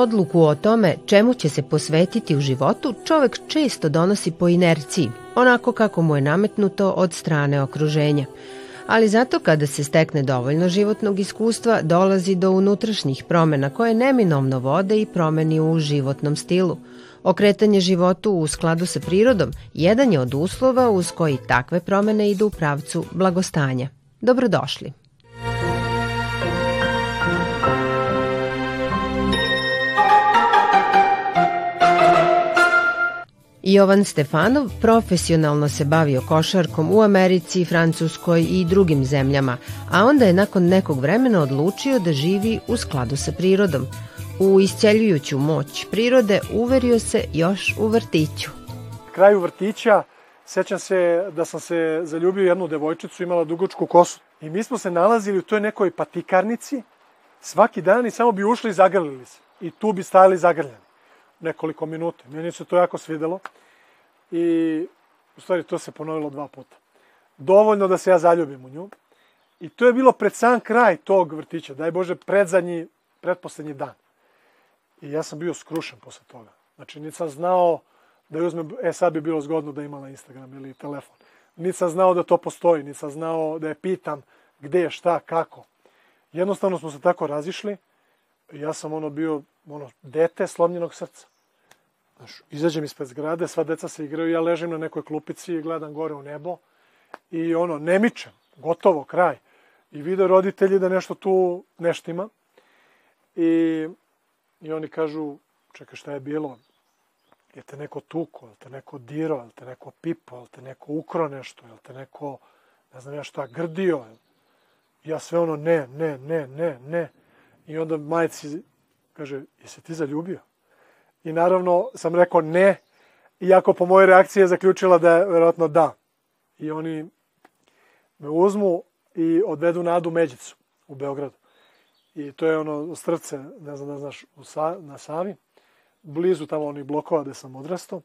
Odluku o tome čemu će se posvetiti u životu čovek često donosi po inerciji, onako kako mu je nametnuto od strane okruženja. Ali zato kada se stekne dovoljno životnog iskustva, dolazi do unutrašnjih promena koje neminovno vode i promeni u životnom stilu. Okretanje životu u skladu sa prirodom jedan je od uslova uz koji takve promene idu u pravcu blagostanja. Dobrodošli. Jovan Stefanov profesionalno se bavio košarkom u Americi, Francuskoj i drugim zemljama, a onda je nakon nekog vremena odlučio da živi u skladu sa prirodom. U isceljujuću moć prirode uverio se još u vrtiću. kraju vrtića sećam se da sam se zaljubio jednu devojčicu, imala dugočku kosu. I mi smo se nalazili u toj nekoj patikarnici svaki dan i samo bi ušli i zagrlili se. I tu bi stajali zagrljeni nekoliko minuta. Meni se to jako svidelo i u stvari to se ponovilo dva puta. Dovoljno da se ja zaljubim u nju. I to je bilo pred sam kraj tog vrtića, daj Bože, predzadnji, pretposlednji dan. I ja sam bio skrušen posle toga. Znači, nisam znao da je uzmem, e sad bi bilo zgodno da imala Instagram ili telefon. Nisam znao da to postoji, nisam znao da je pitam gde šta, kako. Jednostavno smo se tako razišli. Ja sam ono bio ono, dete slomljenog srca. Znaš, izađem ispred zgrade, sva deca se igraju, ja ležim na nekoj klupici i gledam gore u nebo i ono, ne mičem, gotovo, kraj. I vide roditelji da nešto tu neštima i, i oni kažu, čekaj, šta je bilo? Je te neko tuko, je te neko diro, je te neko pipo, je te neko ukro nešto, je te neko, ne znam ja šta, grdio? Ja sve ono, ne, ne, ne, ne, ne. I onda majci kaže, jesi ti zaljubio? I naravno sam rekao ne, iako po mojoj reakciji je zaključila da je verovatno da. I oni me uzmu i odvedu na Adu Međicu u Beogradu. I to je ono strce, ne znam da znaš, u Sa, na Savi, blizu tamo onih blokova gde sam odrastao.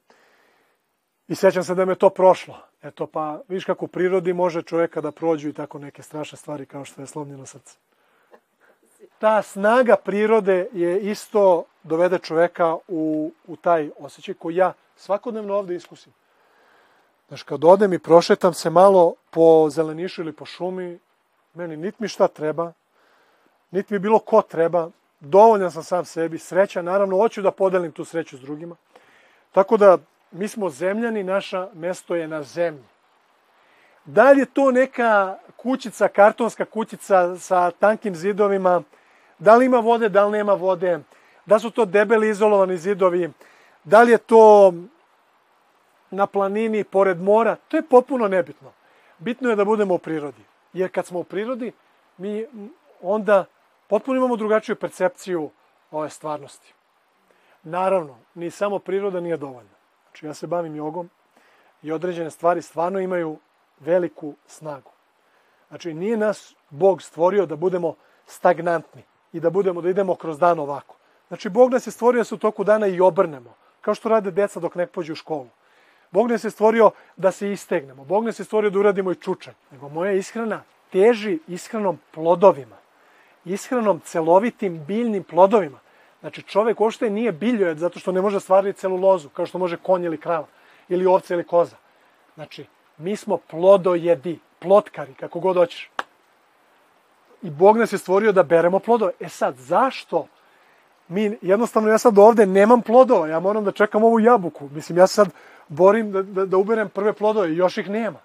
I sećam se da me to prošlo. Eto, pa viš kako u prirodi može čoveka da prođu i tako neke strašne stvari kao što je slomljeno srce. Ta snaga prirode je isto dovede čoveka u, u taj osjećaj koji ja svakodnevno ovde iskusim. Znaš, kad odem i prošetam se malo po zelenišu ili po šumi, meni nit mi šta treba, nit mi bilo ko treba, dovoljan sam sam sebi, sreća, naravno, hoću da podelim tu sreću s drugima. Tako da, mi smo zemljani, naša mesto je na zemlji. Da li je to neka kućica, kartonska kućica sa tankim zidovima, da li ima vode, da li nema vode, da su to debeli izolovani zidovi, da li je to na planini, pored mora, to je potpuno nebitno. Bitno je da budemo u prirodi. Jer kad smo u prirodi, mi onda potpuno imamo drugačiju percepciju ove stvarnosti. Naravno, ni samo priroda nije dovoljna. Znači, ja se bavim jogom i određene stvari stvarno imaju veliku snagu. Znači, nije nas Bog stvorio da budemo stagnantni i da budemo, da idemo kroz dan ovako. Znači, Bog nas je stvorio da se u toku dana i obrnemo, kao što rade deca dok ne pođu u školu. Bog nas je stvorio da se istegnemo. Bog nas je stvorio da uradimo i čučanj. Nego moja ishrana teži ishranom plodovima. Ishranom celovitim biljnim plodovima. Znači, čovek uopšte nije biljojed zato što ne može stvariti celulozu, kao što može konj ili krava, ili ovca ili koza. Znači, mi smo plodojedi, plotkari, kako god hoćeš. I Bog nas je stvorio da beremo plodove. E sad, zašto mi, jednostavno ja sad ovde nemam plodova, ja moram da čekam ovu jabuku. Mislim, ja sad borim da, da, da uberem prve plodove i još ih nema.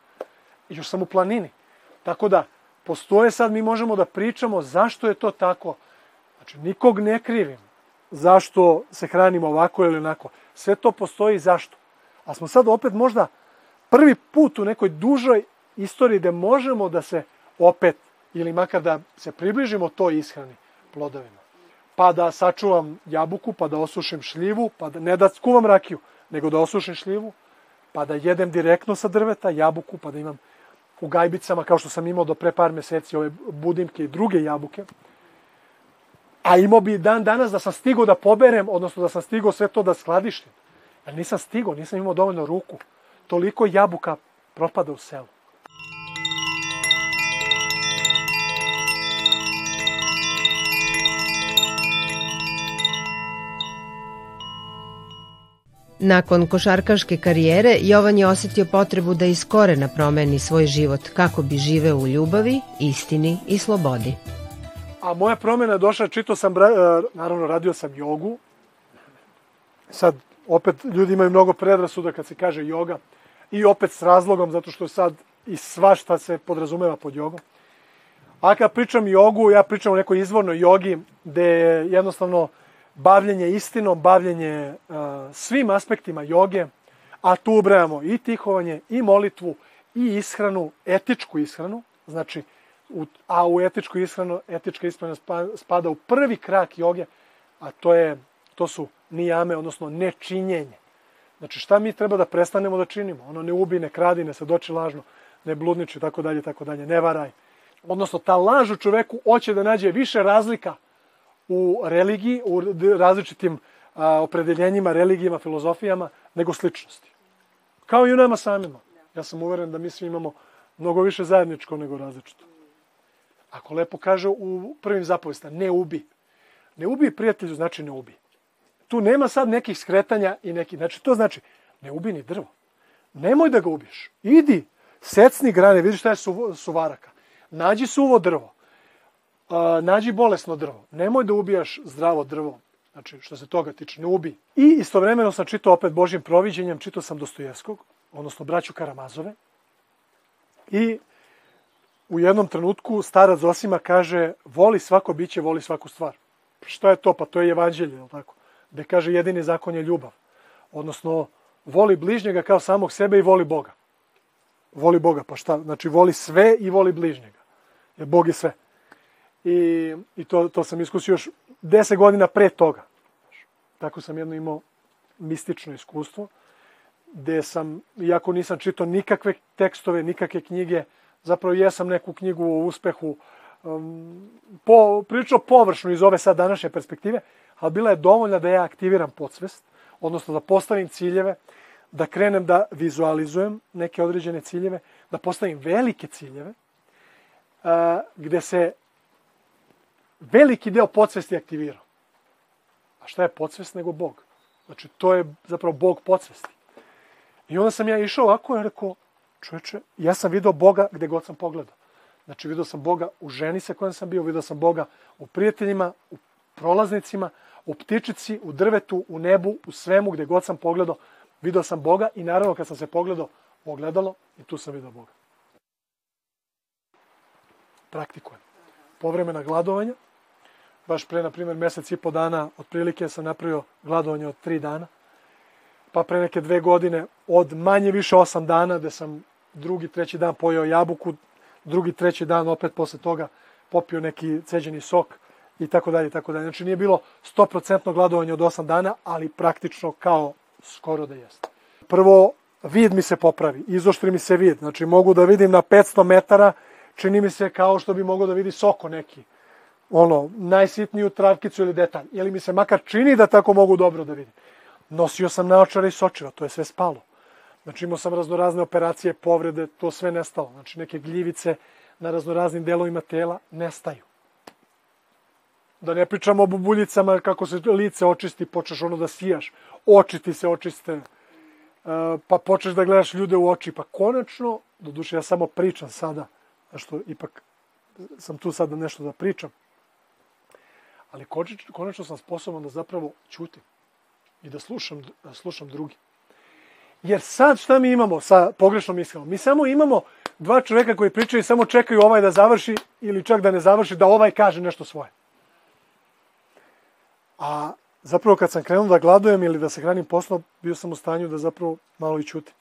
I još sam u planini. Tako da, postoje sad, mi možemo da pričamo zašto je to tako. Znači, nikog ne krivim zašto se hranimo ovako ili onako. Sve to postoji zašto. A smo sad opet možda prvi put u nekoj dužoj istoriji gde možemo da se opet, ili makar da se približimo toj ishrani plodovima. Pa da sačuvam jabuku, pa da osušim šljivu, pa da ne da skuvam rakiju, nego da osušim šljivu, pa da jedem direktno sa drveta jabuku, pa da imam u gajbicama, kao što sam imao do pre par meseci, ove budimke i druge jabuke. A imao bi dan danas da sam stigao da poberem, odnosno da sam stigao sve to da skladištim. Ali nisam stigao, nisam imao dovoljno ruku. Toliko jabuka propada u selu. Nakon košarkaške karijere, Jovan je osetio potrebu da iz korena promeni svoj život kako bi živeo u ljubavi, istini i slobodi. A moja promena je došla, čito sam, e, naravno radio sam jogu. Sad, opet, ljudi imaju mnogo predrasuda kad se kaže joga. I opet s razlogom, zato što sad i svašta se podrazumeva pod jogom. A kad pričam jogu, ja pričam o nekoj izvornoj jogi, gde je jednostavno bavljenje istinom, bavljenje uh, svim aspektima joge, a tu ubrajamo i tihovanje, i molitvu, i ishranu, etičku ishranu, znači, a u etičku ishranu, etička ishrana spada u prvi krak joge, a to je, to su nijame, odnosno nečinjenje. Znači, šta mi treba da prestanemo da činimo? Ono ne ubi, ne kradi, ne doći lažno, ne bludniči, tako dalje, tako dalje, ne varaj. Odnosno, ta laž u čoveku hoće da nađe više razlika u religiji, u različitim a, opredeljenjima, religijama, filozofijama, nego sličnosti. Kao i u nama samima. Ja sam uveren da mi svi imamo mnogo više zajedničko nego različito. Ako lepo kaže u prvim zapovestima, ne ubi. Ne ubi prijatelju, znači ne ubi. Tu nema sad nekih skretanja i neki, znači to znači ne ubi ni drvo. Nemoj da ga ubiš. Idi, secni grane, vidiš šta je su, suvaraka. Nađi suvo drvo a, nađi bolesno drvo. Nemoj da ubijaš zdravo drvo. Znači, što se toga tiče, ne ubi. I istovremeno sam čitao opet Božim proviđenjem, čitao sam Dostojevskog, odnosno braću Karamazove. I u jednom trenutku starac Zosima kaže, voli svako biće, voli svaku stvar. Šta je to? Pa to je evanđelje, je tako? Gde kaže, jedini zakon je ljubav. Odnosno, voli bližnjega kao samog sebe i voli Boga. Voli Boga, pa šta? Znači, voli sve i voli bližnjega. Jer Bog je sve. I, i to, to sam iskusio još deset godina pre toga. Tako sam jedno imao mistično iskustvo, gde sam, iako nisam čitao nikakve tekstove, nikakve knjige, zapravo jesam neku knjigu o uspehu, um, po, prilično površno iz ove sad današnje perspektive, ali bila je dovoljna da ja aktiviram podsvest, odnosno da postavim ciljeve, da krenem da vizualizujem neke određene ciljeve, da postavim velike ciljeve, uh, gde se veliki deo podsvesti aktivirao. A šta je podsvest nego Bog? Znači, to je zapravo Bog podsvesti. I onda sam ja išao ovako i rekao, čoveče, ja sam video Boga gde god sam pogledao. Znači, video sam Boga u ženi sa kojom sam bio, video sam Boga u prijateljima, u prolaznicima, u ptičici, u drvetu, u nebu, u svemu gde god sam pogledao, video sam Boga i naravno kad sam se pogledao ogledalo i tu sam video Boga. Praktikujem. Povremena gladovanja, baš pre, na primjer, mesec i po dana, otprilike sam napravio gladovanje od tri dana, pa pre neke dve godine od manje više osam dana, gde sam drugi, treći dan pojeo jabuku, drugi, treći dan opet posle toga popio neki ceđeni sok i tako dalje, tako dalje. Znači nije bilo 100% gladovanje od 8 dana, ali praktično kao skoro da jeste. Prvo, vid mi se popravi, izoštri mi se vid, znači mogu da vidim na 500 metara, čini mi se kao što bi mogo da vidi soko neki ono, najsitniju travkicu ili detalj. Ili mi se makar čini da tako mogu dobro da vidim. Nosio sam naočare i sočiva, to je sve spalo. Znači imao sam raznorazne operacije, povrede, to sve nestalo. Znači neke gljivice na raznoraznim delovima tela nestaju. Da ne pričamo o bubuljicama, kako se lice očisti, počeš ono da sijaš, oči ti se očiste, e, pa počeš da gledaš ljude u oči, pa konačno, do duše ja samo pričam sada, što ipak sam tu sada nešto da pričam, ali konačno sam sposoban da zapravo ćutim i da slušam, da slušam drugi. Jer sad šta mi imamo sa pogrešnom iskrenom? Mi samo imamo dva čoveka koji pričaju i samo čekaju ovaj da završi ili čak da ne završi, da ovaj kaže nešto svoje. A zapravo kad sam krenuo da gladujem ili da se hranim poslom, bio sam u stanju da zapravo malo i ćutim.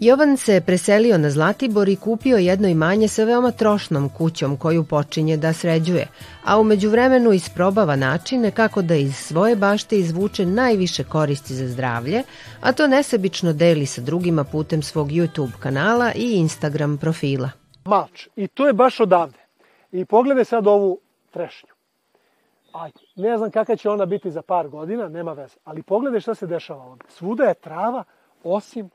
Jovan se preselio na Zlatibor i kupio jedno imanje sa veoma trošnom kućom koju počinje da sređuje, a umeđu vremenu isprobava načine kako da iz svoje bašte izvuče najviše koristi za zdravlje, a to nesebično deli sa drugima putem svog YouTube kanala i Instagram profila. Mač. I to je baš odavde. I pogledaj sad ovu trešnju. Ajde, ne znam kakva će ona biti za par godina, nema veze. Ali pogledaj šta se dešava ovde. Svuda je trava, osim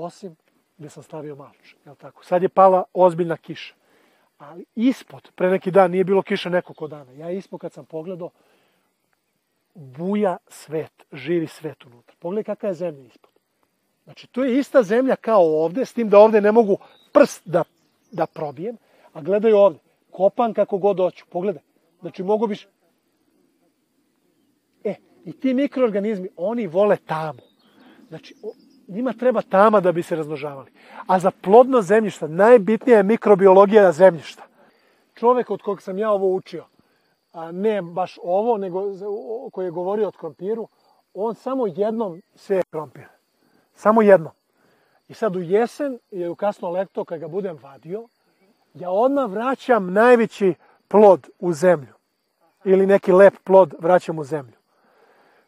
osim gde sam stavio malč. Jel tako? Sad je pala ozbiljna kiša. Ali ispod, pre neki dan nije bilo kiša nekoliko dana. Ja ispod kad sam pogledao, buja svet, živi svet unutra. Pogledaj kakva je zemlja ispod. Znači, to je ista zemlja kao ovde, s tim da ovde ne mogu prst da, da probijem, a gledaj ovde, kopan kako god hoću, pogledaj. Znači, mogu biš... E, i ti mikroorganizmi, oni vole tamu. Znači, njima treba tama da bi se razmnožavali. A za plodno zemljišta najbitnija je mikrobiologija zemljišta. Čovek od kog sam ja ovo učio, a ne baš ovo, nego koji je govorio o krompiru, on samo jednom seje krompir. Samo jednom. I sad u jesen ili u kasno leto, kad ga budem vadio, ja odmah vraćam najveći plod u zemlju. Ili neki lep plod vraćam u zemlju.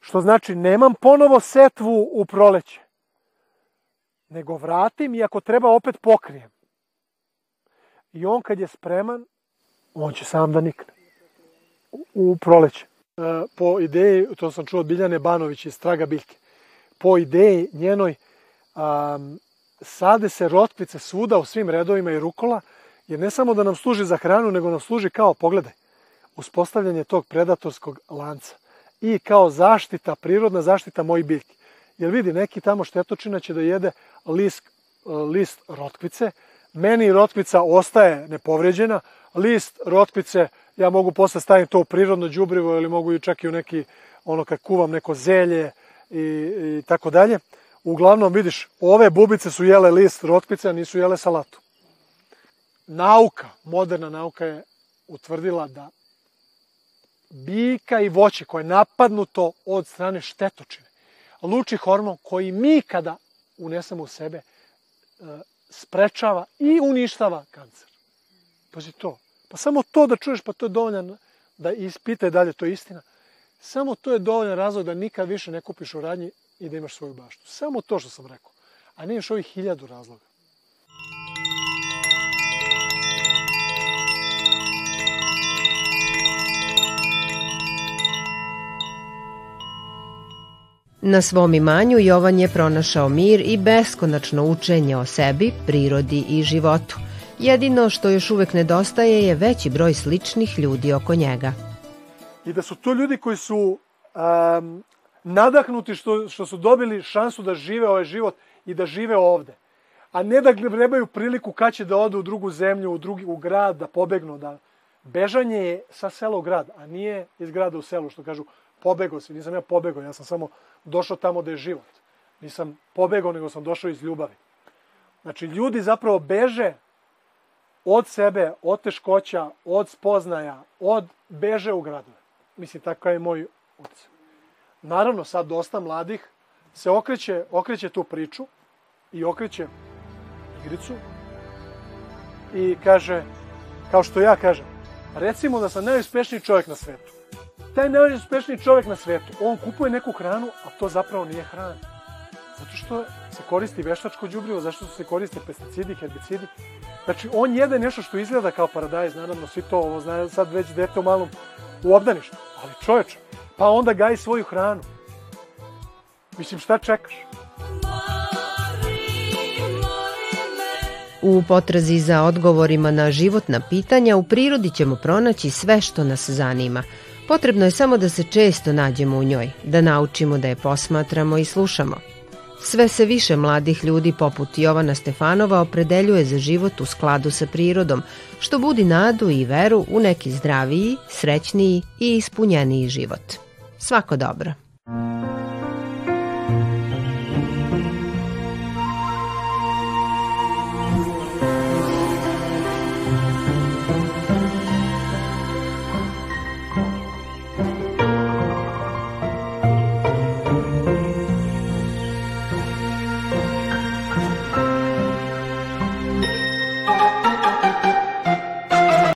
Što znači, nemam ponovo setvu u proleće. Nego vratim i ako treba opet pokrijem. I on kad je spreman, on će sam da nikne. U, u proleće. E, po ideji, to sam čuo od Biljane Banović iz Traga Biljke, po ideji njenoj, um, sade se rotkvice svuda u svim redovima i rukola, jer ne samo da nam služi za hranu, nego nam služi kao, pogledaj, uspostavljanje tog predatorskog lanca i kao zaštita, prirodna zaštita mojih biljki. Jer vidi, neki tamo štetočina će da jede list, list rotkvice, meni rotkvica ostaje nepovređena, list rotkvice, ja mogu posle staviti to u prirodno đubrivo ili mogu i čak i u neki, ono kad kuvam neko zelje i, i tako dalje. Uglavnom, vidiš, ove bubice su jele list rotkvice, a nisu jele salatu. Nauka, moderna nauka je utvrdila da biljka i voće koje je napadnuto od strane štetočine, luči hormon koji mi kada unesemo u sebe e, sprečava i uništava kancer. Pazi to. Pa samo to da čuješ, pa to je dovoljno da ispitaj dalje, to je istina. Samo to je dovoljan razlog da nikad više ne kupiš u radnji i da imaš svoju baštu. Samo to što sam rekao. A ne još ovih hiljadu razloga. Na svom imanju Jovan je pronašao mir i beskonačno učenje o sebi, prirodi i životu. Jedino što još uvek nedostaje je veći broj sličnih ljudi oko njega. I da su to ljudi koji su um, nadahnuti što, što su dobili šansu da žive ovaj život i da žive ovde. A ne da grebaju priliku kad će da odu u drugu zemlju, u, drugi, u grad, da pobegnu. Da... Bežanje je sa sela u grad, a nije iz grada u selu, što kažu pobegao si. Nisam ja pobegao, ja sam samo došao tamo da je život. Nisam pobegao, nego sam došao iz ljubavi. Znači, ljudi zapravo beže od sebe, od teškoća, od spoznaja, od beže u gradove. Mislim, tako je moj utisak. Naravno, sad dosta mladih se okreće, okreće tu priču i okreće igricu i kaže, kao što ja kažem, recimo da sam najuspešniji čovjek na svetu. Taj najuspešniji čovjek na svetu, on kupuje neku hranu, a to zapravo nije hrana. Zato što se koristi veštačko đubrivo, zašto se koriste pesticidi, herbicidi. Znači, on jede nešto što izgleda kao paradajz, naravno, svi to, ovo znaju sad već dete u malom u obdaništu. Ali čoveče, pa onda gaji svoju hranu. Mislim, šta čekaš? U potrazi za odgovorima na životna pitanja u prirodi ćemo pronaći sve što nas zanima. Potrebno je samo da se često nađemo u njoj, da naučimo da je posmatramo i slušamo. Sve se više mladih ljudi poput Jovana Stefanova opredeljuje za život u skladu sa prirodom, što budi nadu i veru u neki zdraviji, srećniji i ispunjeniji život. Svako dobro.